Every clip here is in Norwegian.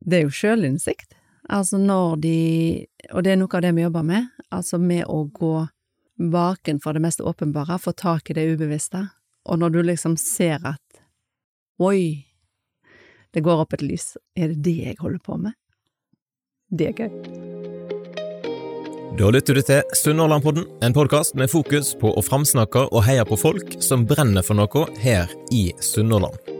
det er jo sjølinnsikt. Altså når de Og det er noe av det vi jobber med, altså med å gå baken for det mest åpenbare, få tak i det ubevisste, og når du liksom ser at oi, det går opp et lys, er det det jeg holder på med? Det er gøy. Da lytter du til Sunnhordlandpodden, en podkast med fokus på å framsnakke og heie på folk som brenner for noe her i Sunnhordland.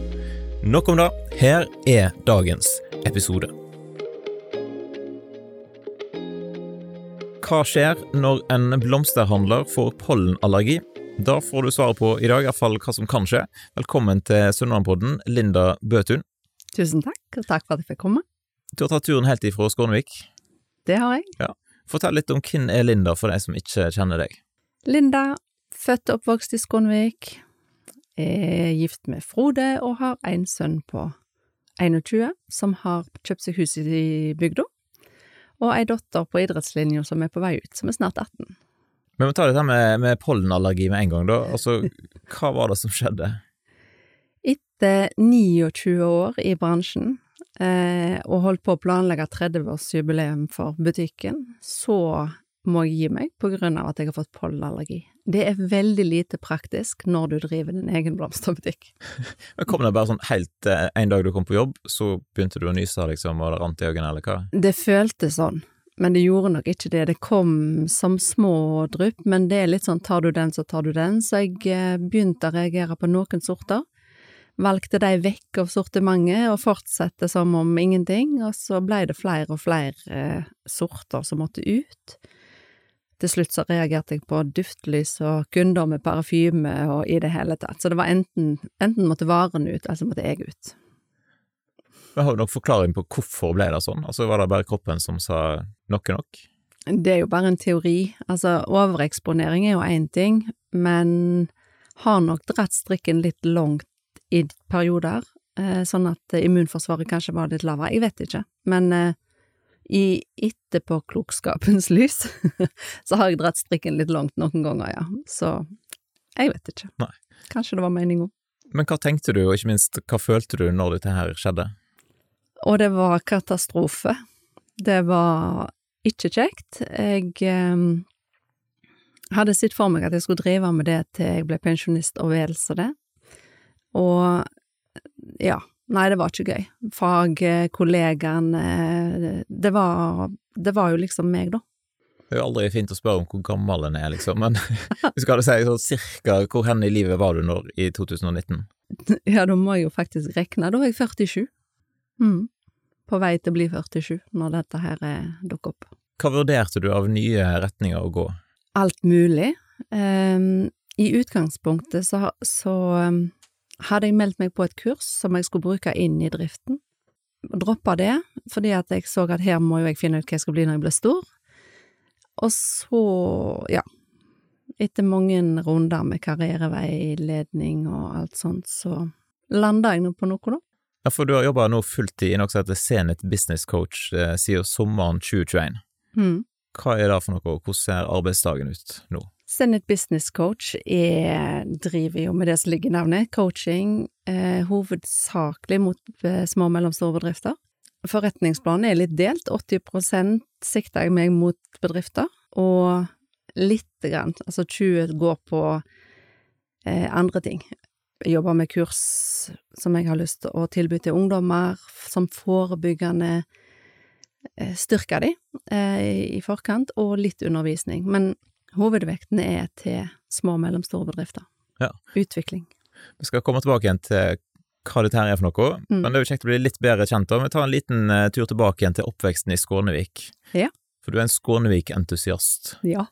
Nok om det. Her er dagens episode. Hva skjer når en blomsterhandler får pollenallergi? Da får du svaret på i dag, iallfall hva som kan skje. Velkommen til Sunnmørpodden, Linda Bøtun. Tusen takk, og takk for at jeg fikk komme. Du har tatt turen helt ifra Skånevik. Det har jeg. Ja. Fortell litt om hvem er Linda, for de som ikke kjenner deg. Linda, født og oppvokst i Skånevik, er gift med Frode og har en sønn på 21 som har kjøpt seg hus i bygda, og ei datter på idrettslinja som er på vei ut, som er snart 18. Men vi ta dette med, med pollenallergi med en gang, da. Altså, hva var det som skjedde? Etter 29 år i bransjen, eh, og holdt på å planlegge 30-årsjubileum for butikken, så må jeg gi meg på grunn av at jeg har fått pollenallergi. Det er veldig lite praktisk når du driver din egen blomsterbutikk. Men Kom det bare sånn helt eh, en dag du kom på jobb, så begynte du å nyse, liksom, og det rant i øynene, eller hva? Det føltes sånn, men det gjorde nok ikke det. Det kom som små drypp, men det er litt sånn tar du den, så tar du den, så jeg eh, begynte å reagere på noen sorter. Valgte de vekk av sortimentet og fortsatte som om ingenting, og så blei det flere og flere eh, sorter som måtte ut. Til slutt så reagerte jeg på duftlys og kunder med parfyme og i det hele tatt, så det var enten, enten måtte varen ut, eller så måtte jeg ut. Men Har du noen forklaring på hvorfor ble det sånn? Altså Var det bare kroppen som sa nok er nok? Det er jo bare en teori. Altså, overeksponering er jo én ting, men har nok dratt strikken litt langt i perioder, eh, sånn at immunforsvaret kanskje var litt lavere. Jeg vet ikke, men eh, i etterpåklokskapens lys så har jeg dratt strikken litt langt noen ganger, ja. Så jeg vet ikke. Nei. Kanskje det var meninga. Men hva tenkte du, og ikke minst hva følte du når dette her skjedde? Og det var katastrofe. Det var ikke kjekt. Jeg eh, hadde sett for meg at jeg skulle drive med det til jeg ble pensjonist og vel så det. Og ja, nei, det var ikke gøy. Fagkollegaen det var, det var jo liksom meg, da. Det er jo aldri fint å spørre om hvor gammel en er, liksom, men skal du si sånn cirka hvor hen i livet var du når, i 2019? Ja, da må jeg jo faktisk regne. Da var jeg 47. Mm. På vei til å bli 47 når dette her dukker opp. Hva vurderte du av nye retninger å gå? Alt mulig. Um, I utgangspunktet så, så um, hadde jeg meldt meg på et kurs som jeg skulle bruke inn i driften. Droppa det, fordi at jeg så at her må jo jeg finne ut hva jeg skal bli når jeg blir stor. Og så, ja, etter mange runder med karriereveiledning og alt sånt, så landa jeg nå på noe, da. Ja, for du har jobba nå fulltid i noe som heter Zenit Business Coach eh, siden sommeren 2021. Mm. Hva er det for noe, og hvordan ser arbeidsdagen ut nå? Zenit Business Coach er, driver jo med det som ligger i navnet, coaching, eh, hovedsakelig mot eh, små og mellomstore bedrifter. Forretningsplanen er litt delt, 80 sikter jeg meg mot bedrifter, og lite grann, altså 20 går på eh, andre ting. Jeg jobber med kurs som jeg har lyst til å tilby til ungdommer, som forebyggende eh, styrker de eh, i forkant, og litt undervisning. Men hovedvekten er til små og mellomstore bedrifter. Ja. Utvikling. Vi skal komme tilbake igjen til hva dette her er for noe, Mm. men det er jo kjekt å bli litt bedre kjent. Vi tar en liten eh, tur tilbake igjen til oppveksten i Skånevik. Ja. For du er en Skånevik-entusiast. Ja.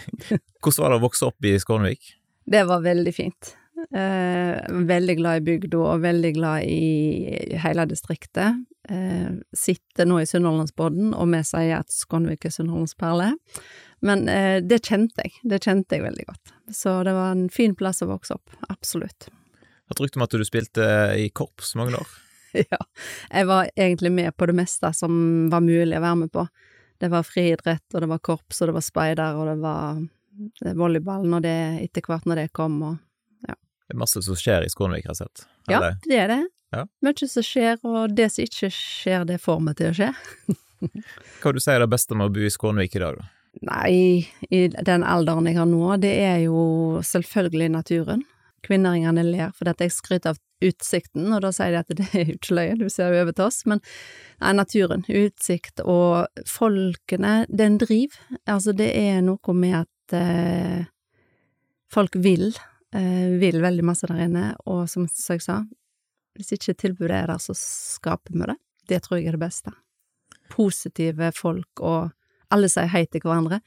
Hvordan var det å vokse opp i Skånevik? Det var veldig fint. Eh, veldig glad i bygda og veldig glad i hele distriktet. eh, sitter nå i Sunnhordlandsbodden, og vi sier at Skånevik er Sunnhordlands perle. Men eh, det kjente jeg, det kjente jeg veldig godt. Så det var en fin plass å vokse opp, absolutt. Jeg har rykte om at du spilte i korps mange år? ja, jeg var egentlig med på det meste som var mulig å være med på. Det var friidrett, og det var korps, og det var speider, og det var volleyball når det, etter hvert når det kom, og ja. Det er masse som skjer i Skånevik, har jeg sett. Ja, det er det. Ja. Mye som skjer, og det som ikke skjer, det får meg til å skje. Hva vil du si er det beste med å bo i Skånevik i dag, da? Nei, i den alderen jeg har nå, det er jo selvfølgelig naturen. Kvinnringene ler fordi at jeg skryter av utsikten, og da sier de at det er jo ikke løye, du ser jo over til oss, men nei, naturen, utsikt og folkene, det er en driv. Altså, det er noe med at eh, folk vil, eh, vil veldig masse der inne, og som jeg sa, hvis ikke tilbudet er der, så skaper vi det. Det tror jeg er det beste. Positive folk, og alle sier hei til hverandre.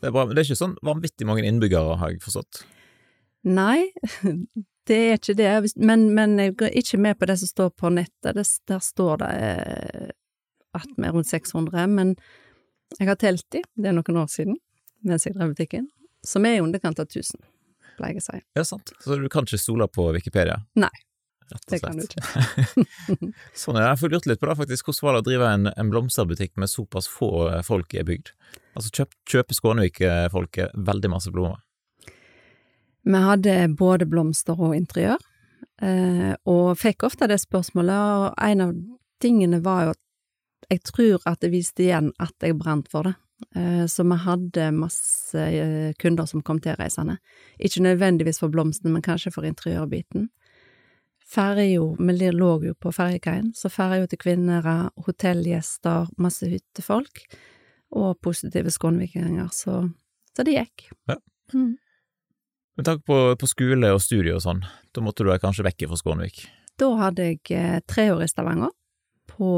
Det er, bra. Det er ikke sånn vanvittig mange innbyggere, har jeg forstått? Nei, det er ikke det, men, men jeg går ikke med på det som står på nettet. Det, der står det eh, at vi er rundt 600, men jeg har telt de, det er noen år siden, mens jeg drev butikken, som er i underkant av 1000, pleier jeg å si. Ja, sant. Så du kan ikke stole på Wikipedia? Nei. Rett og slett. Sånn, jeg får lurt litt på det, faktisk. Hvordan var det å drive en, en blomsterbutikk med såpass få eh, folk i bygd? Altså, kjøp, kjøper Skånevik-folket veldig masse blomster? Vi hadde både blomster og interiør, eh, og fikk ofte det spørsmålet, og en av tingene var jo at jeg tror at det viste igjen at jeg brant for det. Eh, så vi hadde masse kunder som kom til reisende. Ikke nødvendigvis for blomstene, men kanskje for interiørbiten. Ferja, vi lå jo på ferjekaien, så ferja til kvinner, hotellgjester, masse hyttefolk, og positive skånvikinger, så, så det gikk. Ja. Mm. Med tanke på, på skole og studie og sånn, da måtte du deg kanskje vekke fra Skånevik? Da hadde jeg eh, tre år i Stavanger, på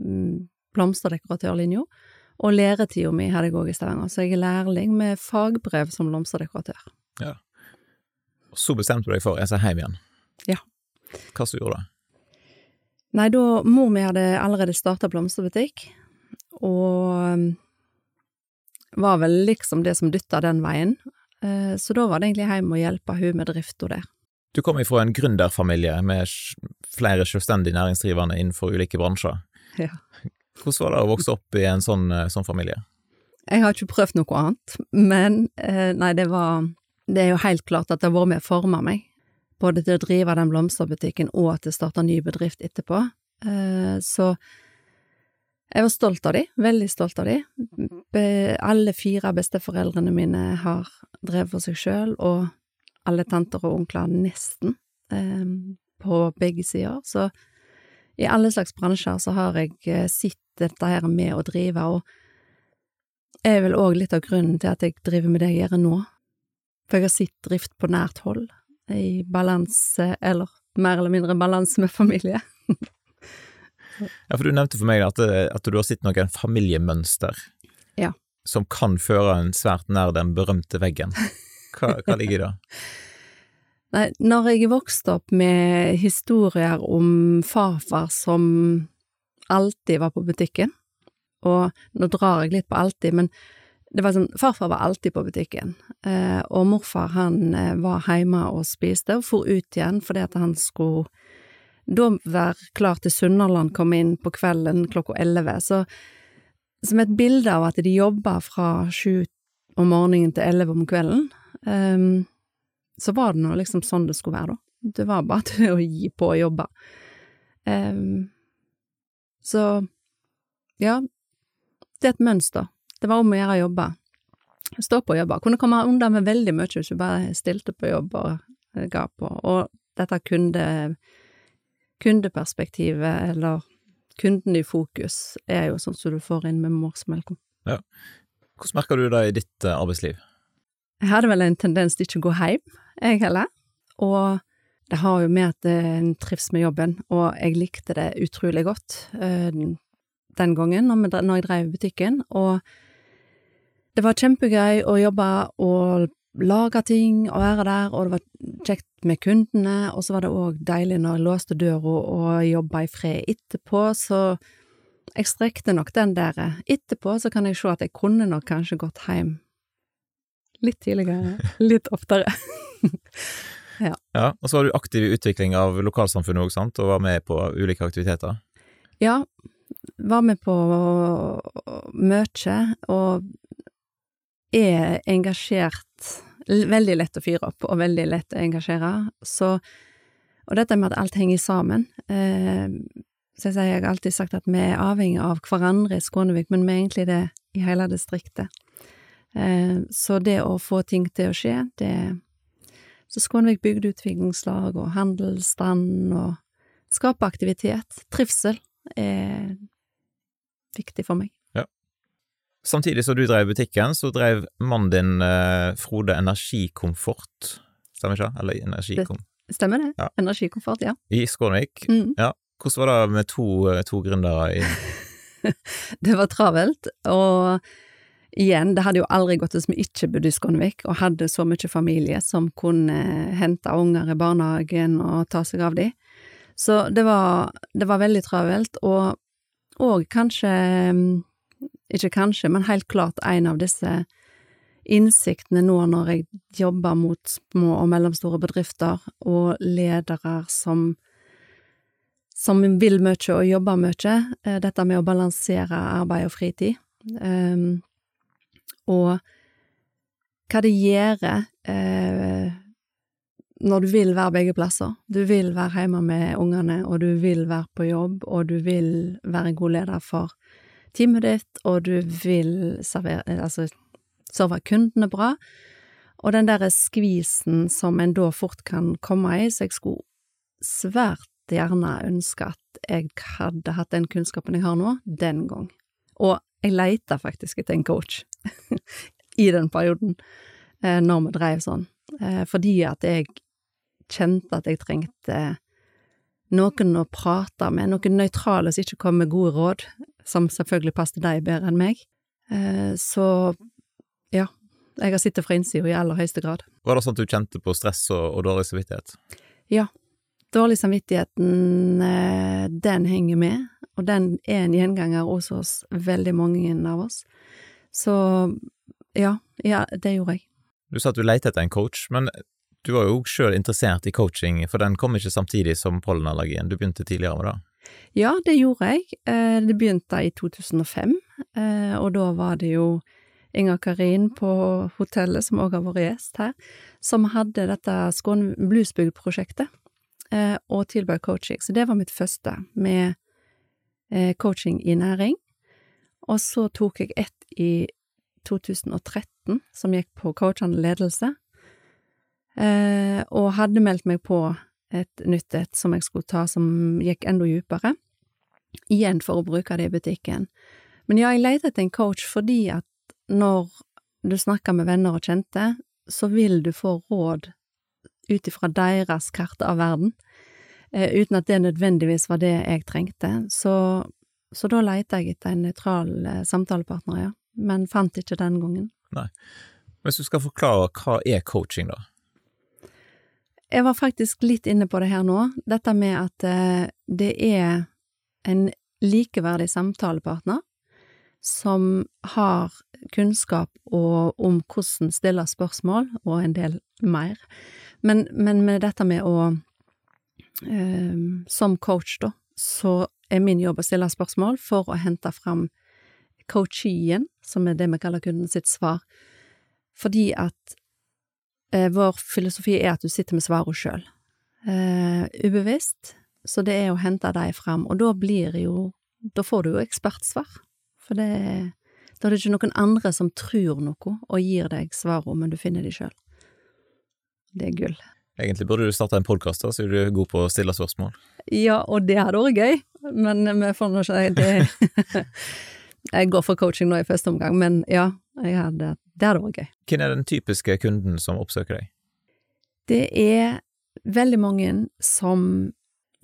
mm, blomsterdekoratørlinja, og læretida mi hadde jeg òg i Stavanger, så jeg er lærling med fagbrev som blomsterdekoratør. Og så bestemte du deg for å reise hjem igjen? Ja. Hva som gjorde det? Nei, da mor mi hadde allerede starta blomsterbutikk, og mm, var vel liksom det som dytta den veien, Eh, så da var det egentlig hjem og hjelpe hun med drifta der. Du kom ifra en gründerfamilie med flere selvstendig næringsdrivende innenfor ulike bransjer. Ja. Hvordan var det å vokse opp i en sånn, eh, sånn familie? Jeg har ikke prøvd noe annet, men eh, nei, det var Det er jo helt klart at det har vært med å forme meg, både til å drive den blomsterbutikken og til å starte ny bedrift etterpå. Eh, Så jeg var stolt av de, veldig stolt av de. Alle fire besteforeldrene mine har drevet for seg sjøl, og alle tanter og onkler nesten, eh, på begge sider. Så i alle slags bransjer så har jeg eh, sett dette her med å drive, og er vel òg litt av grunnen til at jeg driver med det jeg gjør nå. For jeg har sett drift på nært hold, i balanse, eller mer eller mindre balanse med familie. Ja, for du nevnte for meg at, at du har sett noen familiemønster Ja. som kan føre en svært nær den berømte veggen. Hva, hva ligger i det? Nei, når jeg vokste opp med historier om farfar som alltid var på butikken, og nå drar jeg litt på alltid, men det var sånn, farfar var alltid på butikken, eh, og morfar han eh, var hjemme og spiste, og for ut igjen fordi at han skulle da være klar til Sunnhordland kom inn på kvelden klokka elleve, så som et bilde av at de jobba fra sju om morgenen til elleve om kvelden, ehm, så var det nå liksom sånn det skulle være, da. Det var bare til å gi på å jobbe. Ehm, så ja, det er et mønster. Det var om å gjøre å jobbe. Stå på og jobbe. Kunne komme unna med veldig mye hvis du bare stilte på jobb og eh, ga på. Og dette kunde, kundeperspektivet, eller kunden i fokus, er jo sånn som du får inn med morsmelka. Hvordan merker du det i ditt eh, arbeidsliv? Jeg hadde vel en tendens til ikke å gå hjem, jeg heller. Og det har jo med at en trives med jobben, og jeg likte det utrolig godt eh, den gangen når jeg drev butikken. Og det var kjempegøy å jobbe og lage ting og være der, og det var kjekt med kundene, og så var det òg deilig når jeg låste døra og jobba i fred etterpå, så jeg strekte nok den der. Etterpå så kan jeg se at jeg kunne nok kanskje gått hjem litt tidligere, litt oftere. ja. ja. Og så var du aktiv i utvikling av lokalsamfunnet òg, sant, og var med på ulike aktiviteter? Ja, var med på mye, og er engasjert Veldig lett å fyre opp, og veldig lett å engasjere. Så Og dette med at alt henger sammen eh, Så jeg sier jeg har alltid sagt at vi er avhengig av hverandre i Skånevik, men vi er egentlig det i hele distriktet. Eh, så det å få ting til å skje, det Så Skånevik bygdeutviklingslag og handelsstand og skape aktivitet, trivsel, er viktig for meg. Samtidig som du drev butikken, så drev mannen din eh, Frode Energikomfort, stemmer ikke Eller Energikom... Det stemmer det. Ja. Energikomfort, ja. I Skånevik. Mm. Ja. Hvordan var det med to, eh, to gründere i Det var travelt, og igjen, det hadde jo aldri gått hvis vi ikke bodde i Skånevik og hadde så mye familie som kunne hente unger i barnehagen og ta seg av dem. Så det var, det var veldig travelt, og, og kanskje Ikke kanskje, men helt klart en av disse innsiktene nå når jeg jobber mot små og mellomstore bedrifter og ledere som som vil mye og jobber mye, eh, dette med å balansere arbeid og fritid. Um, og hva det gjør uh, når du vil være begge plasser. Du vil være hjemme med ungene, og du vil være på jobb, og du vil være en god leder for teamet ditt, og du vil servere, altså, serve kundene bra. Og den derre skvisen som en da fort kan komme i, så jeg skulle svært gjerne ønske at jeg hadde hatt den kunnskapen jeg har nå, den gang. Og jeg leita faktisk etter en coach i den perioden, eh, når vi dreiv sånn, eh, fordi at jeg kjente at jeg trengte noen å prate med, noen nøytrale som ikke kom med gode råd, som selvfølgelig passet deg bedre enn meg. Eh, så ja, jeg har sittet fra innsida i aller høyeste grad. Var det sånn at du kjente på stress og, og dårlig samvittighet? Ja. Dårlig samvittigheten, eh, den henger med, og den er en gjenganger hos oss, veldig mange av oss. Så ja, ja, det gjorde jeg. Du sa at du lette etter en coach, men du var jo sjøl interessert i coaching, for den kom ikke samtidig som pollenallergien, du begynte tidligere med det? Ja, det gjorde jeg. Eh, det begynte i 2005, eh, og da var det jo Inger Karin på hotellet, som òg har vært gjest her, som hadde dette Skåne Bluesbygd-prosjektet, eh, og tilbød coaching. Så det var mitt første, med coaching i næring. Og så tok jeg ett i 2013, som gikk på coachende ledelse, og hadde meldt meg på et nytt et som jeg skulle ta, som gikk enda dypere, igjen for å bruke det i butikken. Men ja, jeg leter etter en coach fordi at når du snakker med venner og kjente, så vil du få råd ut ifra deres kart av verden, eh, uten at det nødvendigvis var det jeg trengte, så, så da leter jeg etter en nøytral eh, samtalepartner, ja, men fant ikke den gangen. Nei. Hvis du skal forklare, hva er coaching, da? Jeg var faktisk litt inne på det her nå, dette med at eh, det er en likeverdig samtalepartner som har kunnskap og, om hvordan stille spørsmål, og en del mer. Men, men med dette med å eh, Som coach, da, så er min jobb å stille spørsmål for å hente fram coachien, som er det vi kaller kunden sitt svar, fordi at vår filosofi er at du sitter med svarene sjøl, eh, ubevisst, så det er å hente dem fram, og da blir jo Da får du jo ekspertsvar, for det da er det ikke noen andre som tror noe og gir deg svarene, men du finner de sjøl. Det er gull. Egentlig burde du starte en podkast, så er du god på å stille spørsmål. Ja, og det hadde vært gøy, men vi får nå ikke det Jeg går for coaching nå i første omgang, men ja, jeg hadde, det hadde vært gøy. Hvem er den typiske kunden som oppsøker deg? Det er veldig mange som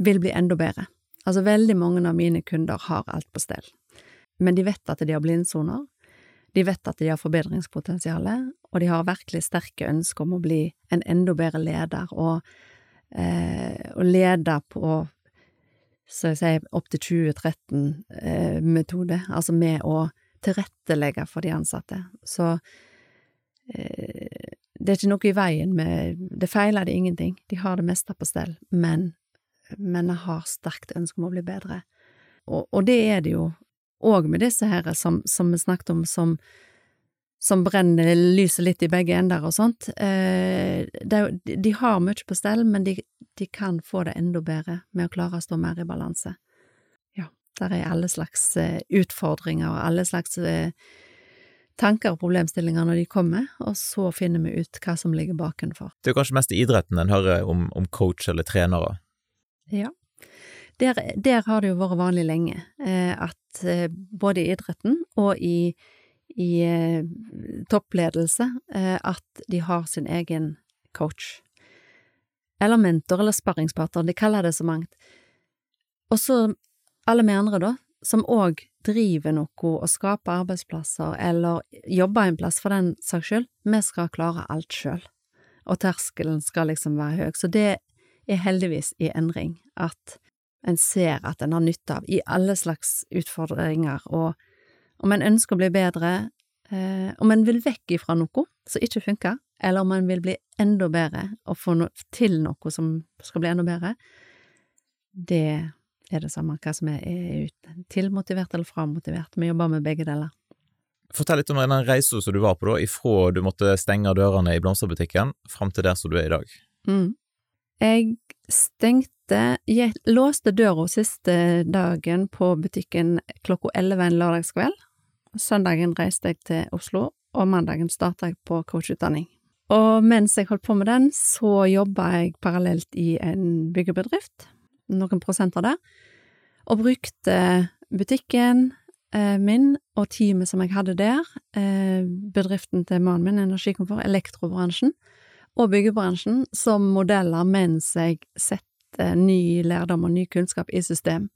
vil bli enda bedre. Altså, veldig mange av mine kunder har alt på stell, men de vet at de har blindsoner. De vet at de har forbedringspotensial, og de har virkelig sterke ønsker om å bli en enda bedre leder, og, eh, og lede på så jeg sier opptil 2013-metode, eh, altså med å tilrettelegge for de ansatte. Så eh, det er ikke noe i veien med Det feiler de ingenting, de har det meste på stell, men, men har sterkt ønske om å bli bedre. Og, og det er det jo òg med disse her som, som vi snakket om, som, som brenner lyset litt i begge ender og sånt. Eh, de, de, har mye på stell, men de, de, kan få det enda bedre med å klare å stå mer i balanse. Der er alle slags eh, utfordringer og alle slags eh, tanker og problemstillinger når de kommer, og så finner vi ut hva som ligger bakenfor. Det er kanskje mest i idretten en hører om, om coach eller trenere? Ja. Der, der, har det jo vært vanlig lenge eh, at både i idretten og i, i toppledelse at de har sin egen coach. Eller mentor eller sparringspartner, de kaller det så mangt. Og så alle vi andre, da, som òg driver noe og skaper arbeidsplasser eller jobber en plass for den saks skyld, vi skal klare alt sjøl, og terskelen skal liksom være høy. Så det er heldigvis i endring, at en ser at en har nytte av i alle slags utfordringer, og om en ønsker å bli bedre, eh, om en vil vekk ifra noe som ikke funker, eller om en vil bli enda bedre og få no til noe som skal bli enda bedre, det er det samme hva som er, er tilmotivert eller framotivert. Vi jobber med begge deler. Fortell litt om den reisen som du var på, da, ifra du måtte stenge dørene i blomsterbutikken, fram til der som du er i dag. Mm. Jeg stengte Jeg låste døra siste dagen på butikken klokka elleve en lørdagskveld. Søndagen reiste jeg til Oslo, og mandagen starta jeg på coachutdanning. Og mens jeg holdt på med den, så jobba jeg parallelt i en byggebedrift noen prosenter der, og brukte butikken eh, min og teamet som jeg hadde der, eh, bedriften til mannen min, Energikomfort, elektrobransjen, og byggebransjen, som modeller mens jeg setter ny lærdom og ny kunnskap i system.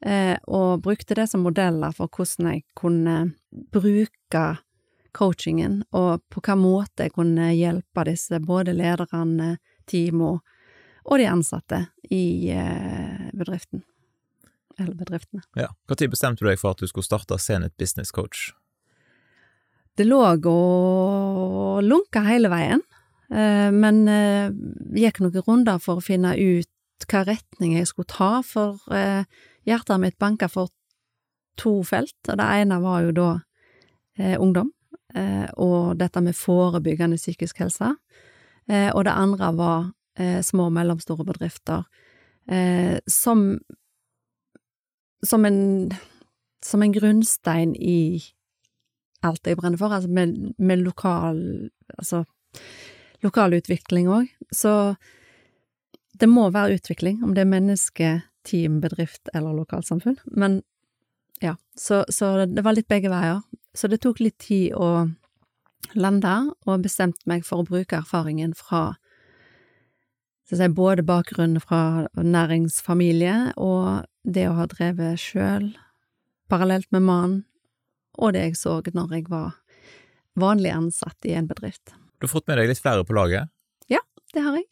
Eh, og brukte det som modeller for hvordan jeg kunne bruke coachingen, og på hva måte jeg kunne hjelpe disse, både lederne, teamene og de ansatte i eh, bedriften. Eller bedriftene. Ja. Når bestemte du deg for at du skulle starte Zenit Business Coach? Det lå og lunka hele veien, eh, men eh, gikk noen runder for å finne ut hva retning jeg skulle ta, for hjertet mitt banka for to felt, og det ene var jo da ungdom, og dette med forebyggende psykisk helse, og det andre var eh, små og mellomstore bedrifter, eh, som som en som en grunnstein i alt jeg brenner for, altså med, med lokal altså lokal utvikling òg. Så det må være utvikling, om det er menneske, team, bedrift eller lokalsamfunn. Men ja, så, så det var litt begge veier. Så det tok litt tid å lande, og bestemte meg for å bruke erfaringen fra så jeg både bakgrunnen fra næringsfamilie og det å ha drevet sjøl, parallelt med mannen, og det jeg så når jeg var vanlig ansatt i en bedrift. Du har fått med deg litt flere på laget? Ja, det har jeg.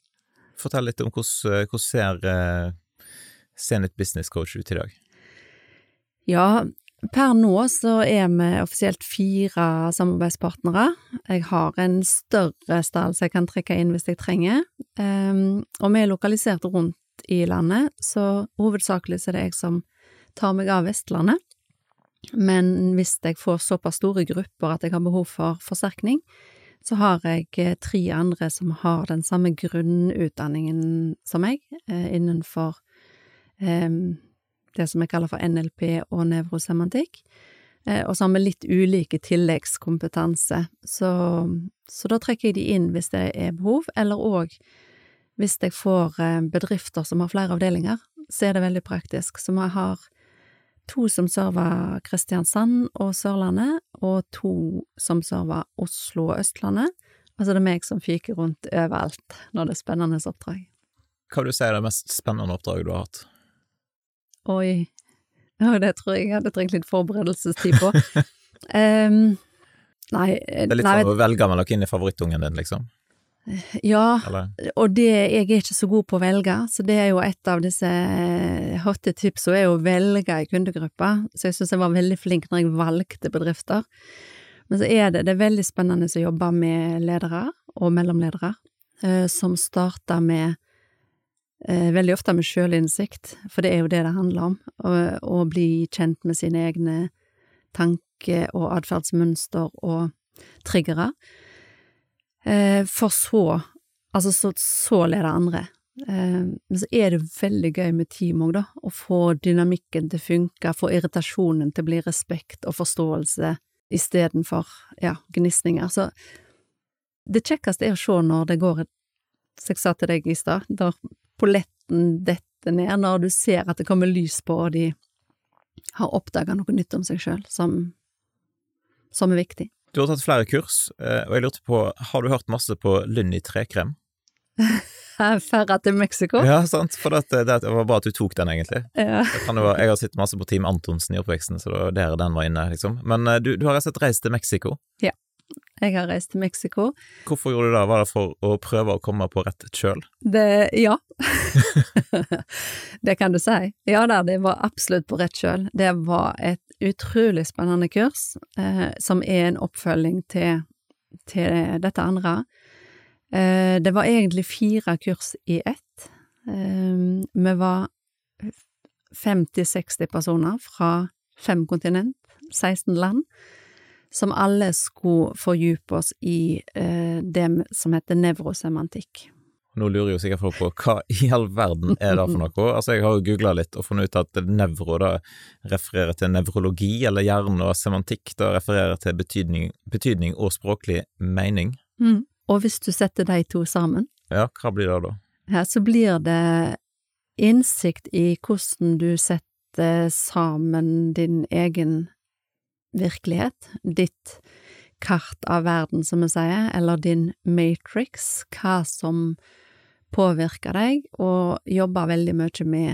Fortell litt om hvordan, hvordan ser uh, Zenit Business Coach ut i dag? Ja, Per nå så er vi offisielt fire samarbeidspartnere. Jeg har en større stall som jeg kan trekke inn hvis jeg trenger, um, og vi er lokalisert rundt i landet, så hovedsakelig så er det jeg som tar meg av Vestlandet. Men hvis jeg får såpass store grupper at jeg har behov for forsterkning, så har jeg eh, tre andre som har den samme grunnutdanningen som meg, eh, innenfor um, det som jeg kaller for NLP og nevrosemantikk. Eh, og så har vi litt ulike tilleggskompetanse, så, så, da trekker jeg de inn hvis det er behov, eller òg hvis jeg får eh, bedrifter som har flere avdelinger, så er det veldig praktisk. Så vi har to som server Kristiansand og Sørlandet, og to som server Oslo og Østlandet. Altså det er meg som fyker rundt overalt når det er spennende oppdrag. Hva vil du si er det mest spennende oppdraget du har hatt? Oi, ja, det tror jeg jeg hadde trengt litt forberedelsestid på. um, Nei, Det er litt nei, sånn å velge mellom hvem er favorittungen din, liksom? ja, Eller? og det, jeg er ikke så god på å velge, så det er jo et av disse eh, hotte tipsene, er å velge i kundegruppa. Så jeg syns jeg var veldig flink når jeg valgte bedrifter. Men så er det, det er veldig spennende å jobbe med ledere og mellomledere, eh, som starter med veldig ofte med sjølinnsikt, for det er jo det det handler om, å, bli kjent med sine egne tanke- og atferdsmønster og triggere. Eh, for så, altså så, så leder andre. Eh, men så er det veldig gøy med team òg, da, å få dynamikken til å funke, få irritasjonen til å bli respekt og forståelse istedenfor, ja, gnisninger. Så det kjekkeste er å se når det går et, som jeg sa til deg i stad, polletten detter ned, når du ser at det kommer lys på, og de har oppdaga noe nytt om seg sjøl som, som er viktig. Du har tatt flere kurs, eh, og jeg lurte på, har du hørt masse på Lynn i trekrem? Ferda til Mexico. Ja, sant, for det, det, det var bra at du tok den, egentlig. Ja. Være, jeg har sett masse på Team Antonsen i oppveksten, så det var der den var inne, liksom. Men eh, du, du har rett og slett reist til Mexico. Jeg har reist til Mexico. Hvorfor gjorde du det? Var det for å prøve å komme på rett kjøl? Det Ja. det kan du si. Ja da, det var absolutt på rett kjøl. Det var et utrolig spennende kurs, eh, som er en oppfølging til, til dette andre. Eh, det var egentlig fire kurs i ett. Eh, vi var 50-60 personer fra fem kontinent, 16 land, som alle skulle fordype oss i eh, det som heter nevrosemantikk. Nå lurer jo sikkert folk på hva i all verden er det for noe? Altså, jeg har jo googla litt og funnet ut at nevro da refererer til nevrologi, eller hjerne, og semantikk da refererer til betydning, betydning og språklig mening. Mm. Og hvis du setter de to sammen, Ja, hva blir det da? her så blir det innsikt i hvordan du setter sammen din egen virkelighet, ditt kart av verden, som vi sier, eller din matrix, hva som påvirker deg, og jobber veldig mye med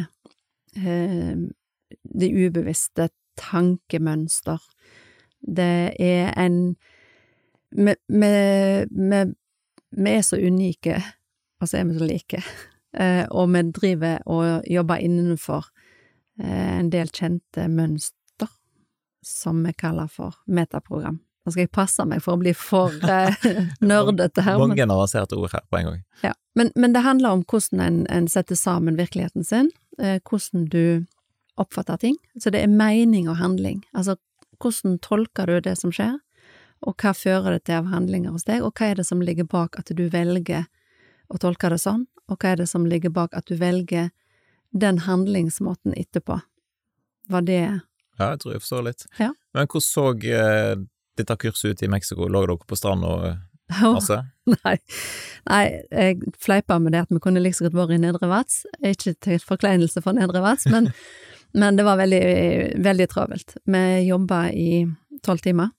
eh, det ubevisste tankemønster. Det er en Vi, er så unike, og så er vi så like. Eh, og vi driver og jobber innenfor eh, en del kjente mønster, som vi kaller for metaprogram. Nå skal jeg passe meg for å bli for eh, nerdete her. Mange avanserte ord her på en gang. ja, men, men det handler om hvordan en, en setter sammen virkeligheten sin, eh, hvordan du oppfatter ting. Så det er mening og handling. Altså, hvordan tolker du det som skjer, og hva fører det til av handlinger hos deg, og hva er det som ligger bak at du velger å tolke det sånn, og hva er det som ligger bak at du velger den handlingsmåten etterpå. Var det Ja, jeg tror jeg forstår litt. Ja. Men hvordan så eh, dette kurset ut i Mexico? Lå dere på strand og eh, masse? Nei, nei, jeg fleipa med det at vi kunne like liksom godt vært i Nedre Vats. Ikke til forkleinelse for Nedre Vats, men, men det var veldig, veldig travelt. Vi jobba i tolv timer,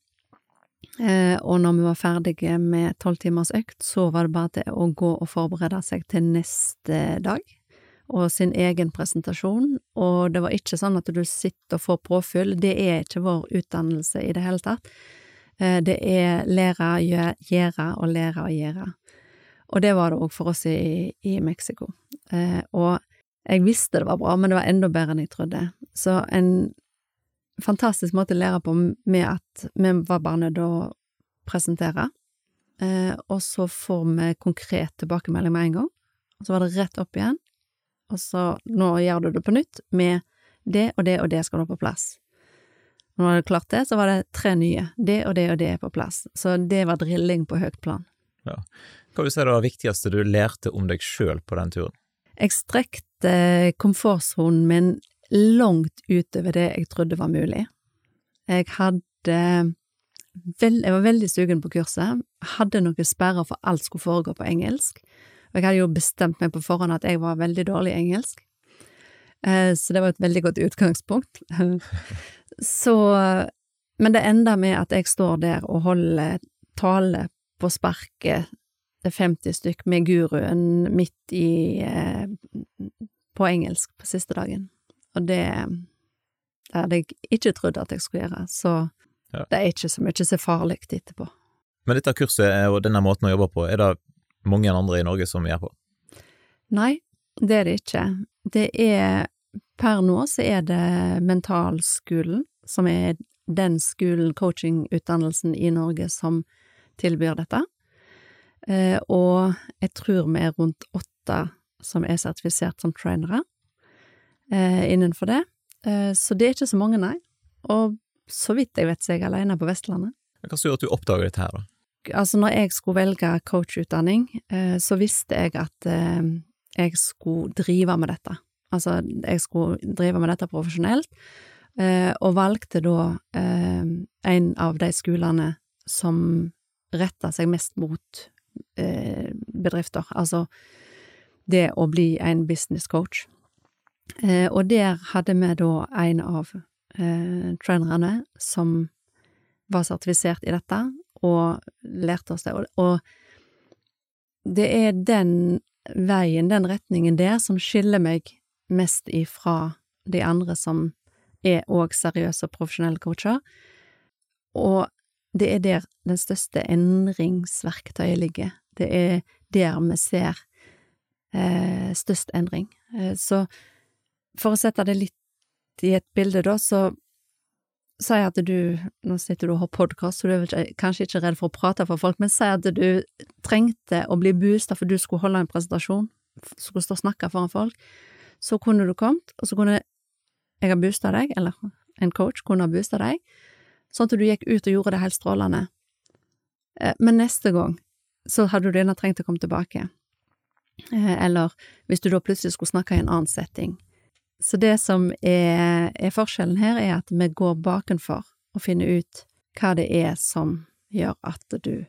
eh, og når vi var ferdige med tolv timers økt, så var det bare til å gå og forberede seg til neste dag. Og sin egen presentasjon, og det var ikke sånn at du sitter og får påfyll, det er ikke vår utdannelse i det hele tatt. Eh, Det er lære, gjøre og lære å gjøre. Og det var det òg for oss i, i Mexico. Eh, og jeg visste det var bra, men det var enda bedre enn jeg trodde. Så en fantastisk måte å lære på med at vi var bare nødt til å presentere, eh, og så får vi konkret tilbakemelding med en gang. Og så var det rett opp igjen, og så nå gjør du det på nytt med det og det og det skal du ha på plass. Når jeg hadde klart det, så var det tre nye. Det og det og det er på plass. Så det var drilling på høyt plan. Hva vil du si det var viktigste du lærte om deg sjøl på den turen? Jeg strekte komfortsonen min langt utover det jeg trodde var mulig. Jeg hadde vel, Jeg var veldig sugen på kurset, hadde noen sperrer for alt skulle foregå på engelsk, og jeg hadde jo bestemt meg på forhånd at jeg var veldig dårlig i engelsk, Eh, så det var et veldig godt utgangspunkt. Så Men det enda med at jeg står der og holder tale på sparket til 50 stykk med guruen midt i eh, på engelsk på siste dagen. Og det, det hadde jeg ikke trodd at jeg skulle gjøre, så Ja. Det er ikke så mye er farlig etterpå. Men dette kurset og denne måten å jobbe på, er det mange andre i Norge som gjør på? Nei, det er det ikke. Det er Per nå så er det Mentalskolen, som er den skolen, coachingutdannelsen i Norge, som tilbyr dette. Eh, og jeg tror vi er rundt åtte som er sertifisert som trainere eh, innenfor det. Eh, så det er ikke så mange, nei. Og så vidt jeg vet, så er jeg alene på Vestlandet. Hva gjorde at du oppdaget dette her, da? Altså, når jeg skulle velge coachutdanning, eh, så visste jeg at eh, jeg skulle drive med dette. Altså, jeg skulle drive med dette profesjonelt, eh, og valgte da en av de skolene som retta seg mest mot bedrifter, altså det å bli en business coach. Og der hadde vi da en av trainerne som var sertifisert i dette, og lærte oss det. Og, det er den veien, den retningen der, som skiller meg mest ifra de andre som er òg seriøse og profesjonelle coacher. Og det er der den største endringsverktøyet ligger. Det er der vi ser eh, størst endring. Eh, så for å sette det litt i et bilde, da, så si at du, nå sitter du og har podkast, så du er kanskje ikke redd for å prate for folk, men si at du trengte å bli boosta for du skulle holde en presentasjon, skulle stå og snakke foran folk, så kunne du kommet, og så kunne jeg ha boosta deg, eller en coach kunne ha boosta deg, sånn at du gikk ut og gjorde det helt strålende. Eh, men neste gang så hadde du gjerne trengt å komme tilbake, eh, eller hvis du da plutselig skulle snakke i en annen setting. Så det som er, er forskjellen her, er at vi går bakenfor og finner ut hva det er som gjør at du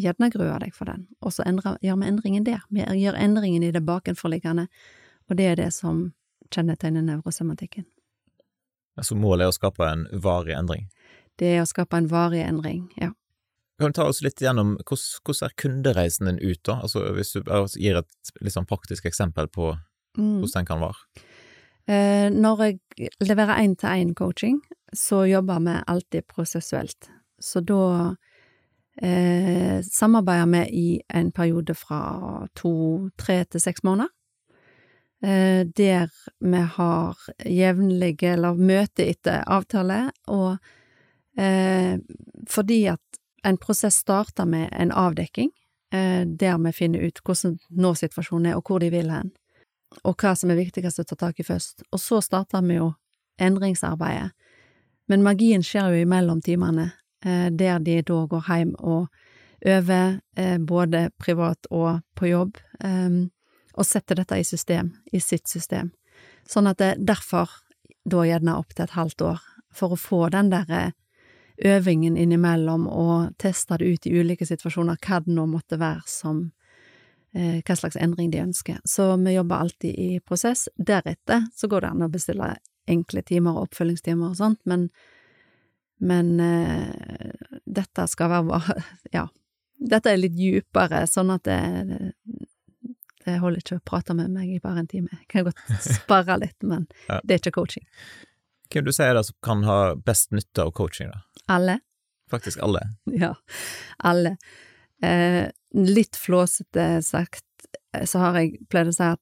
gjerne gruer deg for den, og så endrer, gjør vi endringen der. Vi gjør endringen i det bakenforliggende, og det er det som kjennetegner nevrosemantikken. Altså målet er å skape en varig endring? Det er å skape en varig endring, ja. Kan du ta oss litt gjennom hvordan, hvordan er kundereisen din ut, da? Altså hvis du gir et litt sånn praktisk eksempel på Mm. hvordan den kan være. Eh, når jeg leverer én-til-én-coaching, så jobber vi alltid prosessuelt. Så da eh, samarbeider vi i en periode fra to, tre til seks måneder. Eh, der vi har jevnlige, eller møte etter avtale, og eh, fordi at en prosess starter med en avdekking, eh, der vi finner ut hvordan nå-situasjonen er, og hvor de vil hen og hva som er viktigst å ta tak i først. Og så starter vi jo endringsarbeidet. Men magien skjer jo imellom timene, eh, der de da går hjem og øver, eh, både privat og på jobb, eh, og setter dette i system, i sitt system. Sånn at det derfor da gjerne opp til et halvt år, for å få den derre øvingen innimellom og teste det ut i ulike situasjoner, hva det nå måtte være som eh, hva slags endring de ønsker. Så vi jobber alltid i prosess. Deretter så går det an å bestille enkle timer og oppfølgingstimer og sånt, men, men uh, dette skal være bare Ja, dette er litt djupere, sånn at det, det holder ikke å prate med meg i bare en time. Jeg kan godt sparre litt, men Ja. det er ikke coaching. Hvem du sier det som kan ha best nytte av coaching, da? Alle? Faktisk alle. Ja, alle. Eh, litt flåsete sagt, eh, så har jeg pleid å si at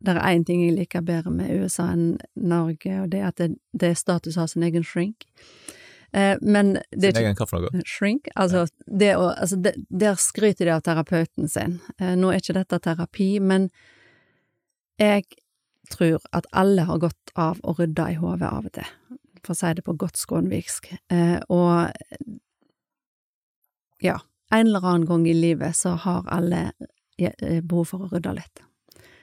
det er én ting jeg liker bedre med USA enn Norge, og det er at det, det er status å ha sin egen shrink. Eh, men det er ikke? Shrink? Altså, det å, altså det, der skryter de av terapeuten sin. Eh, nå er ikke dette terapi, men jeg tror at alle har godt av å rydde i hodet av og til, for å si det på godt skånviksk. Eh, og ja, en eller annen gang i livet så har alle eh, behov for å rydde litt.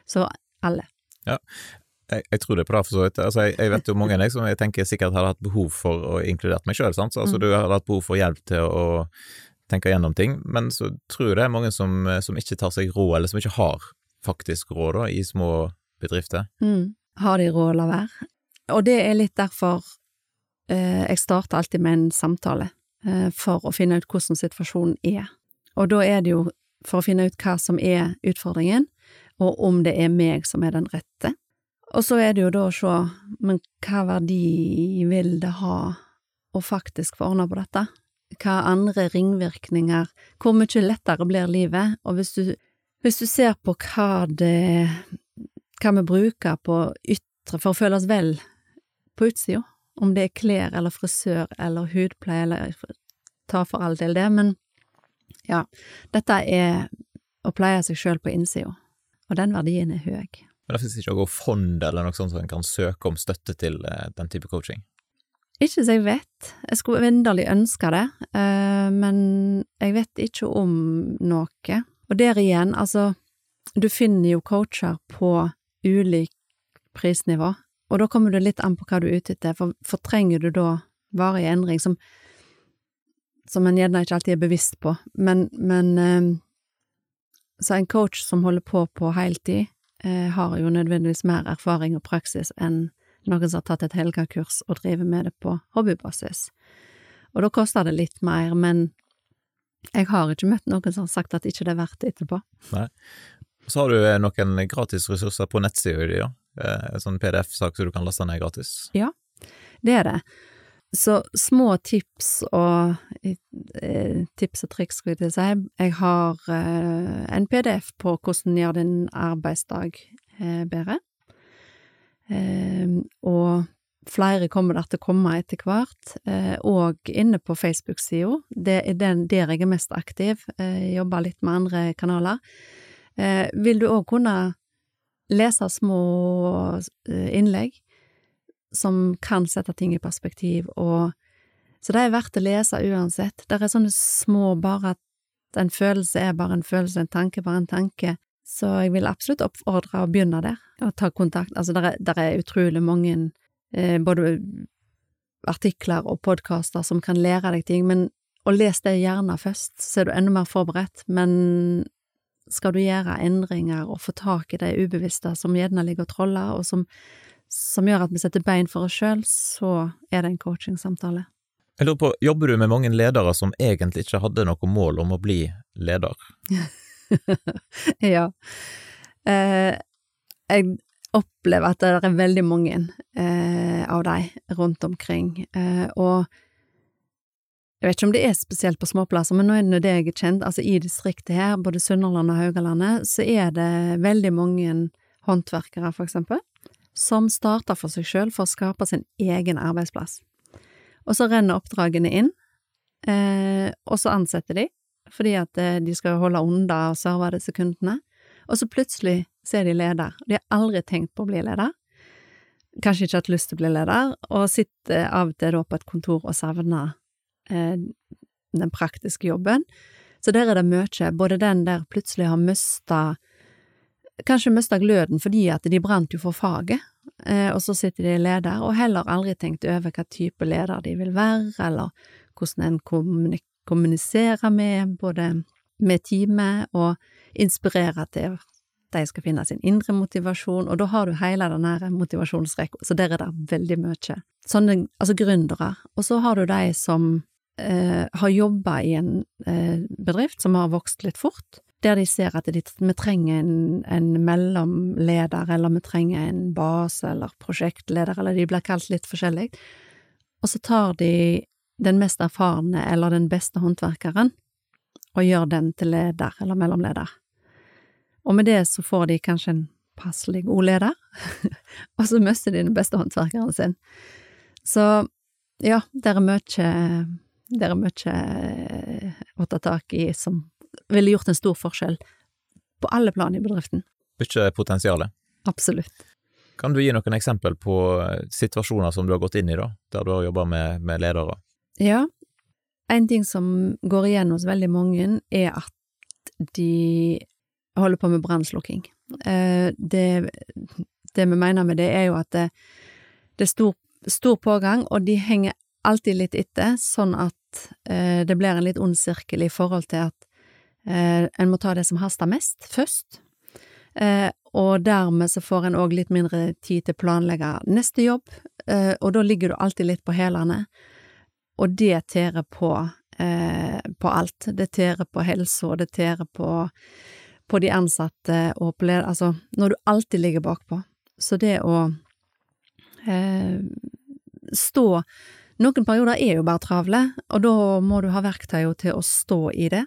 Så alle. Jeg, jeg tror det på det, for så vidt. Altså, jeg, jeg vet jo mange deg som jeg tenker sikkert hadde hatt behov for å inkludere meg sjøl, sant. Så, altså, Mm. du hadde hatt behov for hjelp til å tenke gjennom ting, men så tror jeg det er mange som, som ikke tar seg råd, eller som ikke har faktisk råd, da, i små bedrifter. Mm. Har de råd å la være? Og det er litt derfor eh, jeg starter alltid med en samtale, eh, for å finne ut hvordan situasjonen er. Og da er det jo for å finne ut hva som er utfordringen, og om det er meg som er den rette. Og så er det jo da å se, men hva verdi vil det ha å faktisk få ordna på dette? Hva andre ringvirkninger Hvor mye lettere blir livet? Og hvis du, hvis du ser på hva det Hva vi bruker på ytre for å føle oss vel på utsida, om det er klær eller frisør eller hudpleie eller ta for all del det, men ja, dette er å pleie seg sjøl på innsida, og den verdien er høy. Men det finnes ikke noe fond eller noe sånt som en kan søke om støtte til eh, den type coaching? Ikke så jeg vet, jeg skulle vinderlig ønske det, eh, men jeg vet ikke om noe. Og der igjen, altså, du finner jo coacher på ulik prisnivå, og da kommer det litt an på hva du er ute etter, for, fortrenger du da varig endring, som, som en gjerne ikke alltid er bevisst på, men, men eh, så en coach som holder på på heltid, eh, har jo nødvendigvis mer erfaring og praksis enn noen som har tatt et helgakurs og driver med det på hobbybasis. Og da koster det litt mer, men jeg har ikke møtt noen som har sagt at ikke det er verdt det etterpå. Nei. Så har du eh, noen gratis ressurser på nettsida di, ja? En eh, sånn PDF-sak som du kan laste ned gratis? Ja, det er det. Så små tips og eh, tips og triks, skulle jeg si. Jeg har en PDF på hvordan gjøre din arbeidsdag bedre. Og flere kommer der til å komme etter hvert, og inne på Facebook-sida. Det er den der jeg er mest aktiv, jobber litt med andre kanaler. Vil du òg kunne lese små eh, innlegg som kan sette ting i perspektiv, og så det er verdt å lese uansett. Det er sånne små, bare at en følelse er bare en følelse, en tanke bare en tanke, så jeg vil absolutt oppfordre å begynne der, og ta kontakt. Altså, det er, er, utrolig mange eh, både artikler og podkaster som kan lære deg ting, men og les det gjerne først, så er du enda mer forberedt, men skal du gjøre endringer og få tak i det ubevisste som gjerne ligger og troller, og som, som gjør at vi setter bein for oss sjøl, så er det en coachingsamtale. Jeg lurer på, Jobber du med mange ledere som egentlig ikke hadde noe mål om å bli leder? ja. Eh, jeg opplever at det er veldig mange eh, av de rundt omkring, eh, og jeg vet ikke om det er spesielt på småplasser, men nå er det det jeg er kjent, altså i distriktet her, både Sunnhordland og Haugalandet, så er det veldig mange håndverkere, for eksempel, som starter for seg sjøl for å skape sin egen arbeidsplass. Og så renner oppdragene inn, eh, og så ansetter de, fordi at eh, de skal holde unna og serve disse kundene, og så plutselig så er de leder. De har aldri tenkt på å bli leder, kanskje ikke hatt lyst til å bli leder, og sitter av og til da på et kontor og savner den praktiske jobben. Så der er det mye, både den der plutselig har mista Kanskje mista gløden fordi at de brant jo for faget, eh, og så sitter de leder, og heller aldri tenkt over hva type leder de vil være, eller hvordan en kommuniserer med både med teamet, og inspirerer til de skal finne sin indre motivasjon, og da har du hele den her motivasjonsrekka, så der er det veldig mye. Sånne, altså gründere. Og så har du de som eh, har jobba i en eh, bedrift som har vokst litt fort, der de ser at de, vi trenger en, en, mellomleder, eller vi trenger en base eller prosjektleder, eller de blir kalt litt forskjellig, og så tar de den mest erfarne eller den beste håndverkeren og gjør den til leder eller mellomleder. Og med det så får de kanskje en passelig god leder, og så mister de den beste håndverkeren sin. Så ja, det er mye det er mye eh, å ta tak i som ville gjort en stor forskjell på alle plan i bedriften. Mye potensial? Absolutt. Kan du gi noen eksempel på eh, situasjoner som du har gått inn i, da, der du har jobba med, med, ledere? Ja, en ting som går igjen hos veldig mange, er at de holder på med brannslukking. Eh, det, det, vi mener med det, er jo at det, det er stor, stor pågang, og de henger alltid litt etter, sånn at eh, det blir en litt ond sirkel i forhold til at eh, en må ta det som haster mest, først. Eh, og dermed så får en òg litt mindre tid til å planlegge neste jobb, eh, og da ligger du alltid litt på hælene, og det tærer på, eh, på alt. Det tærer på helsa, det tærer på, på de ansatte og på leder... Altså, når du alltid ligger bakpå. Så det å eh, stå Noen perioder er jo bare travle, og da må du ha verktøyene til å stå i det.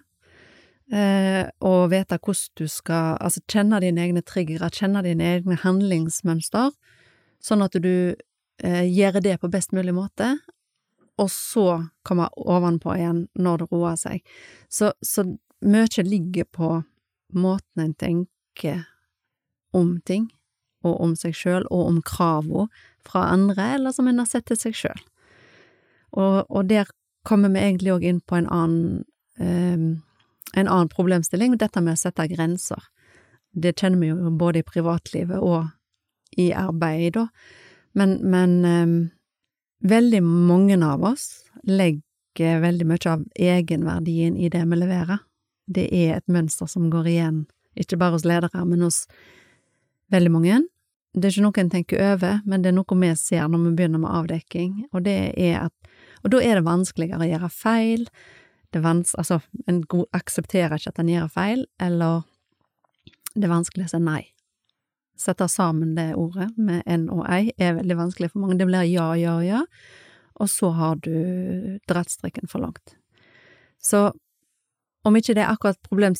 Eh, og vite hvordan du skal Altså kjenne dine egne triggere, kjenne dine egne handlingsmønster, sånn at du eh, gjør det på best mulig måte, og så komme ovenpå igjen når det roer seg. Så, så mye ligger på måten en tenker om ting, og om seg sjøl, og om kravene fra andre, eller som en har sett til seg sjøl. Og, og, der kommer vi egentlig òg inn på en annen, um, en annen problemstilling, dette med å sette grenser. Det kjenner vi jo både i privatlivet og i arbeidet, da. Men, men um, veldig mange av oss legger veldig mye av egenverdien i det vi leverer. Det er et mønster som går igjen, ikke bare hos ledere, men hos veldig mange. Det er ikke noe en tenker over, men det er noe vi ser når vi begynner med avdekking, og det er at Og da er det vanskeligere å gjøre feil, det altså, en aksepterer ikke at en gjør feil, eller det er vanskelig å si nei. Sette sammen det ordet med en og ei er veldig vanskelig for mange. Det blir ja, ja, ja, og så har du dratt strikken for langt. Så om ikke det er akkurat problem...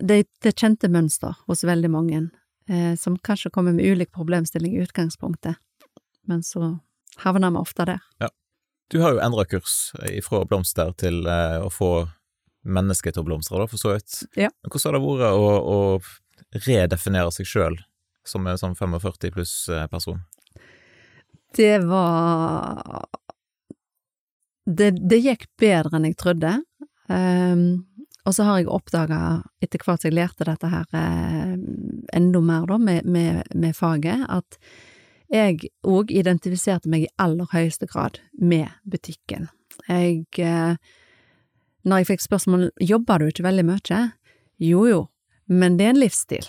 Det, det kjente mønster hos veldig mange, eh, som kanskje kommer med ulik problemstilling i utgangspunktet, men så havner vi ofte der. Ja. Du har jo endra kurs fra blomster til eh, å få mennesket til å blomstre, da, for så vidt. Ja. Hvordan har det vært å, å redefinere seg sjøl som en sånn 45 pluss-person? Eh, det var det, det, gikk bedre enn jeg trodde. Um, og så har jeg oppdaga, etter hvert som jeg lærte dette her eh, enda mer da, med, med, med faget, at jeg òg identifiserte meg i aller høyeste grad med butikken. Jeg eh, Når jeg fikk spørsmål jobber du ikke veldig mye, jo jo, men det er en livsstil.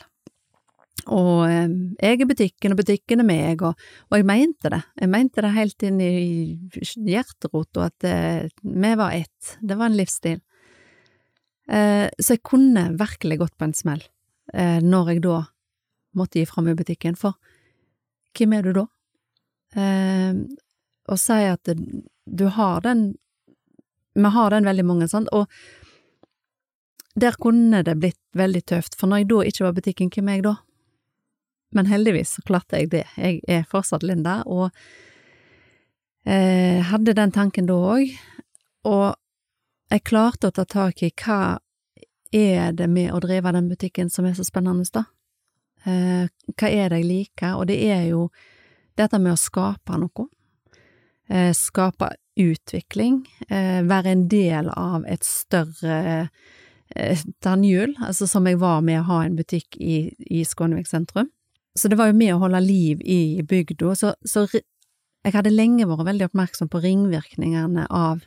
Og eh, jeg er butikken, og butikken er meg, og, og, jeg mente det. Jeg mente det helt inn i hjerterota at eh, vi var ett. Det var en livsstil. Så jeg kunne virkelig gått på en smell når jeg da måtte gi fra meg butikken, for hvem er du da? Eh, og si at du har den Vi har den veldig mange, sant, og der kunne det blitt veldig tøft, for når jeg da ikke var butikken, hvem er jeg da? Men heldigvis så klarte jeg det, jeg er fortsatt Linda, og eh, hadde den tanken da òg, og jeg klarte å ta tak i hva er det med å drive den butikken som er så spennende, da? Eh, hva er det jeg liker? Og det er jo dette med å skape noe. Eh, skape utvikling. Eh, være en del av et større tannhjul, altså som jeg var med å ha en butikk i, i Skånevik sentrum. Så det var jo med å holde liv i bygda. Så, så jeg hadde lenge vært veldig oppmerksom på ringvirkningene av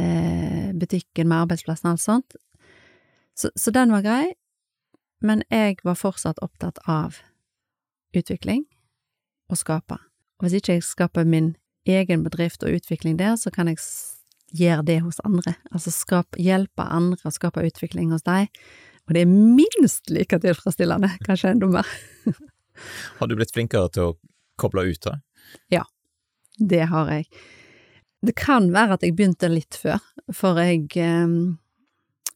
eh, butikken med arbeidsplassen og alt sånt. Så, så, den var grei, men jeg var fortsatt opptatt av utvikling og skape. Og hvis ikke jeg skaper min egen bedrift og utvikling der, så kan jeg gjøre det hos andre. Altså skape, hjelpe andre å skape utvikling hos deg. Og det er minst like tilfredsstillende, kanskje enda mer. har du blitt flinkere til å koble ut, da? Ja, det har jeg. Det kan være at jeg begynte litt før, for jeg, eh,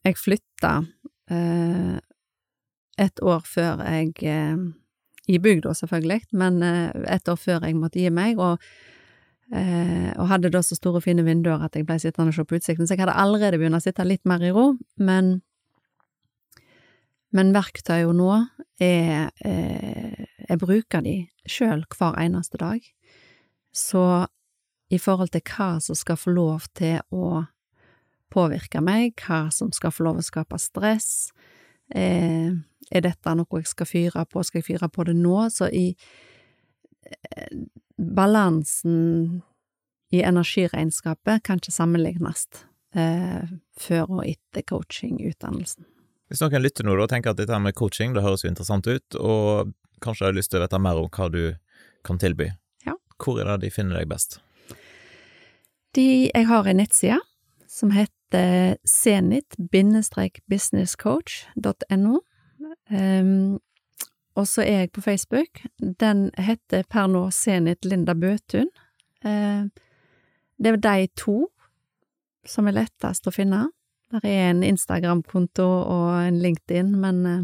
jeg flytta eh, et år før jeg eh, I bygda, selvfølgelig, men et år før jeg måtte gi meg, og, og hadde da så store, fine vinduer at jeg ble sittende og se på utsikten, så jeg hadde allerede begynt å sitte litt mer i ro, men men verktøyene nå er Jeg bruker de sjøl hver eneste dag. Så i forhold til hva som skal få lov til å påvirke meg, hva som skal få lov å skape stress. Eh, er dette noe jeg skal fyre på, skal jeg fyre på det nå? Så i eh, balansen i energiregnskapet kan ikke sammenlignes eh, før og etter coachingutdannelsen. Hvis noen lytter nå og tenker at dette med coaching det høres jo interessant ut, og kanskje har lyst til å vite mer om hva du kan tilby, ja. hvor er det de finner deg best? De, jeg har en nettside som heter zenit-businesscoach.no. Um, og så er jeg på Facebook. Den heter per nå Zenit Linda Bøtun. Uh, det er de to som er lettest å finne. Der er en Instagram-konto og en LinkedIn, men uh,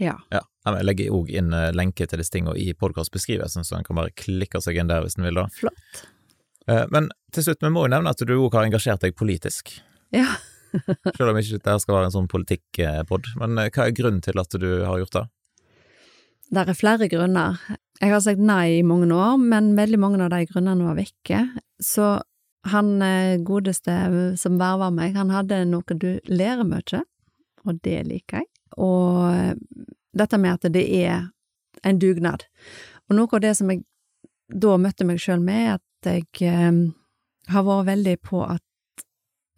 ja. Ja, jeg legger òg inn eh, lenke til disse tingene i podkastbeskrivelsen, så en kan bare klikke seg inn der hvis en vil, da. Flott. Eh, men til slutt, vi må jo nevne at du òg har engasjert deg politisk. Ja. Selv om ikke dette skal være en sånn politikkpod. Men hva er grunnen til at du har gjort det? Det er flere grunner. Jeg har sagt nei i mange år, men veldig mange av de grunnene var vekke. Så han godeste som verva meg, han hadde noe du lærer mye, og det liker jeg. Og dette med at det er en dugnad. Og noe av det som jeg da møtte meg sjøl med, er at jeg eh, har vært veldig på at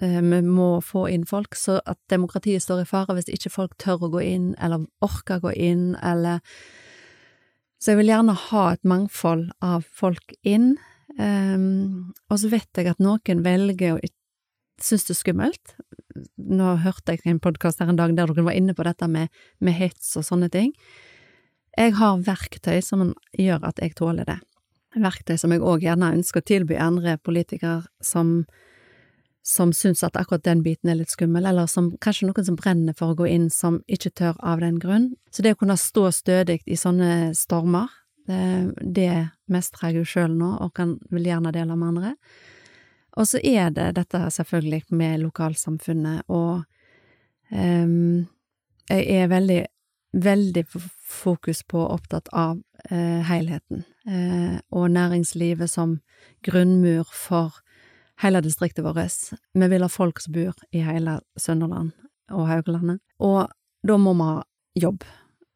eh, vi må få inn folk, så at demokratiet står i fare hvis ikke folk tør å gå inn, eller orker gå inn, eller Så jeg vil gjerne ha et mangfold av folk inn. eh, og så vet jeg at noen velger å synes det er skummelt. Nå hørte jeg en podkast her en dag der dere var inne på dette med, med hets og sånne ting. Jeg har verktøy som gjør at jeg tåler det. Verktøy som jeg òg gjerne ønsker å tilby andre politikere som, som syns at akkurat den biten er litt skummel, eller som kanskje noen som brenner for å gå inn, som ikke tør av den grunn. Så det å kunne stå stødig i sånne stormer, det, det mestrer jeg jo sjøl nå, og kan vil gjerne dele med andre. Og så er det dette selvfølgelig med lokalsamfunnet, og um, jeg er veldig, veldig fokus på og opptatt av eh, helheten, eh, og næringslivet som grunnmur for hele distriktet vårt. Vi vil ha folk som bor i hele Sunnhordland og Haugalandet, og da må vi ha jobb.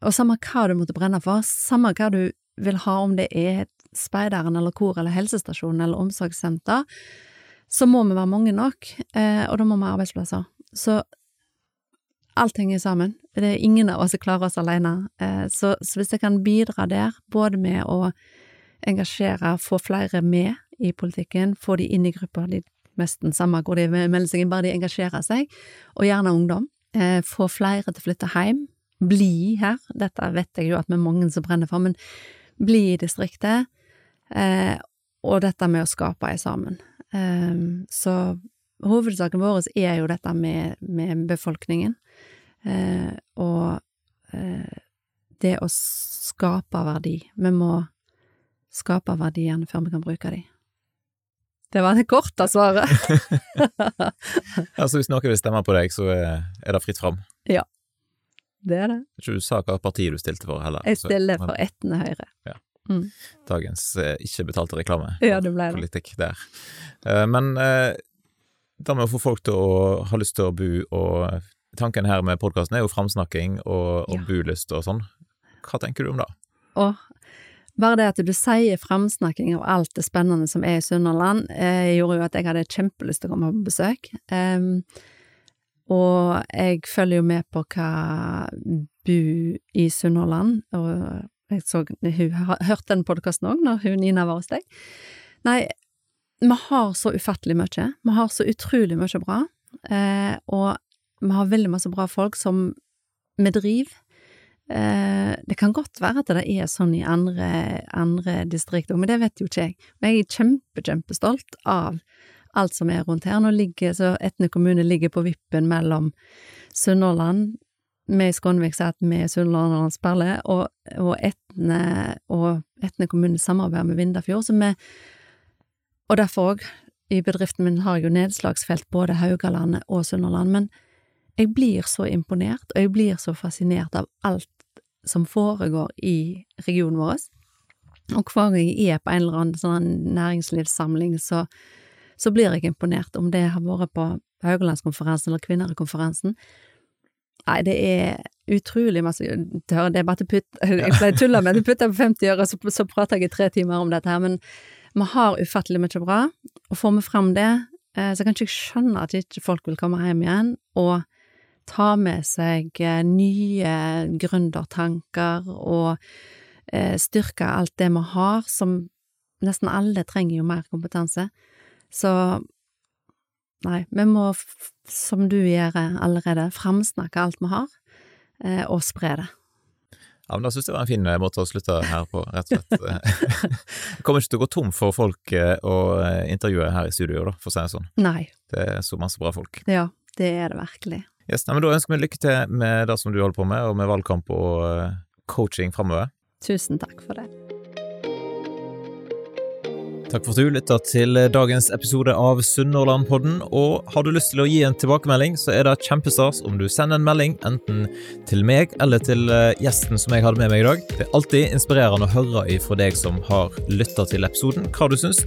Og samme hva du måtte brenne for, samme hva du vil ha, om det er speideren eller kor eller helsestasjon eller omsorgssenter, så må vi være mange nok, eh, og da må vi ha arbeidsplasser. Så alt henger sammen. Det er ingen av oss som klarer oss alene. Eh, så, så, hvis jeg kan bidra der, både med å engasjere, få flere med i politikken, få de inn i grupper, de nesten samme hvor de melder seg inn, bare de engasjerer seg, og gjerne ungdom. Eh, få flere til å flytte hjem. Bli her. Dette vet jeg jo at vi er mange som brenner for, men bli i distriktet. og dette med å skape ei sammen. Så hovedsaken vår er jo dette med, med befolkningen, og uh, det å skape verdi. Vi må skape verdiene før vi kan bruke dem. Det var det korte svaret. altså hvis noen vil stemme på deg, så er det fritt fram? Ja, det er det. Ikke du sa hva parti du stilte for heller. Jeg stiller for Etne Høyre. Ja. Mm. Dagens eh, ikke betalte reklame. Ja, det ble det. Politikk der. Eh, men eh, da med å få folk til å ha lyst til å bo, og tanken her med podkasten er jo framsnakking og, og ja. bulyst og sånn. Hva tenker du om det? Og bare det at du sier framsnakking av alt det spennende som er i Sunnhordland, eh, gjorde jo at jeg hadde kjempelyst til å komme på besøk. Um, og jeg følger jo med på hva Bu i Sunnhordland og jeg så hun hørte den podkasten òg, når hun Nina var hos deg. Nei, vi har så ufattelig mye. Vi har så utrolig mye bra. Eh, og vi har veldig masse bra folk som vi driver. Eh, det kan godt være at det er sånn i andre, andre distrikter, men det vet jo ikke jeg. Men jeg er kjempe, kjempestolt av alt som er rundt her. Nå ligger så Etne kommune ligger på vippen mellom Sunnhordland, vi i Skånevik sier at vi er Sunnhordlands perle, og, og, Etne og Etne kommune samarbeider med Vindafjord, så vi Og derfor òg, i bedriften min har jeg jo nedslagsfelt både Haugalandet og Sunnhordland, men jeg blir så imponert, og jeg blir så fascinert av alt som foregår i regionen vår. Og hver gang jeg er på en eller annen sånn næringslivssamling, så, så blir jeg imponert, om det har vært på Haugalandskonferansen eller Kvinnerekonferansen. Nei, det er utrolig masse Det er bare til putt Jeg pleier å tulle med det, putter på 50 øre, så, så prater jeg i tre timer om dette her, men vi har ufattelig mye bra, og får vi fram det, eh, så kan ikke jeg skjønne at ikke folk vil komme hjem igjen og ta med seg eh, nye gründertanker og eh, styrke alt det vi har, som nesten alle trenger jo mer kompetanse. Så Nei, vi må, som du gjør allerede, framsnakke alt vi har, eh, og spre det. Ja, men Da synes jeg det var en fin eh, måte å slutte her på, rett og slett. Jeg kommer ikke til å gå tom for folk eh, å eh, intervjue her i studio, da, for å si det sånn. Nei. Det er så masse bra folk. Ja, det er det virkelig. Yes, nei, men Da ønsker vi lykke til med det som du holder på med, og med valgkamp og eh, coaching framover. Tusen takk for det. Takk for at du lytta til dagens episode av Sunnhordlandpodden. Og har du lyst til å gi en tilbakemelding, så er det kjempestas om du sender en melding enten til meg eller til eh, gjesten som jeg hadde med meg i dag. Det er alltid inspirerende å høre ifra deg som har lytta til episoden, hva du syns.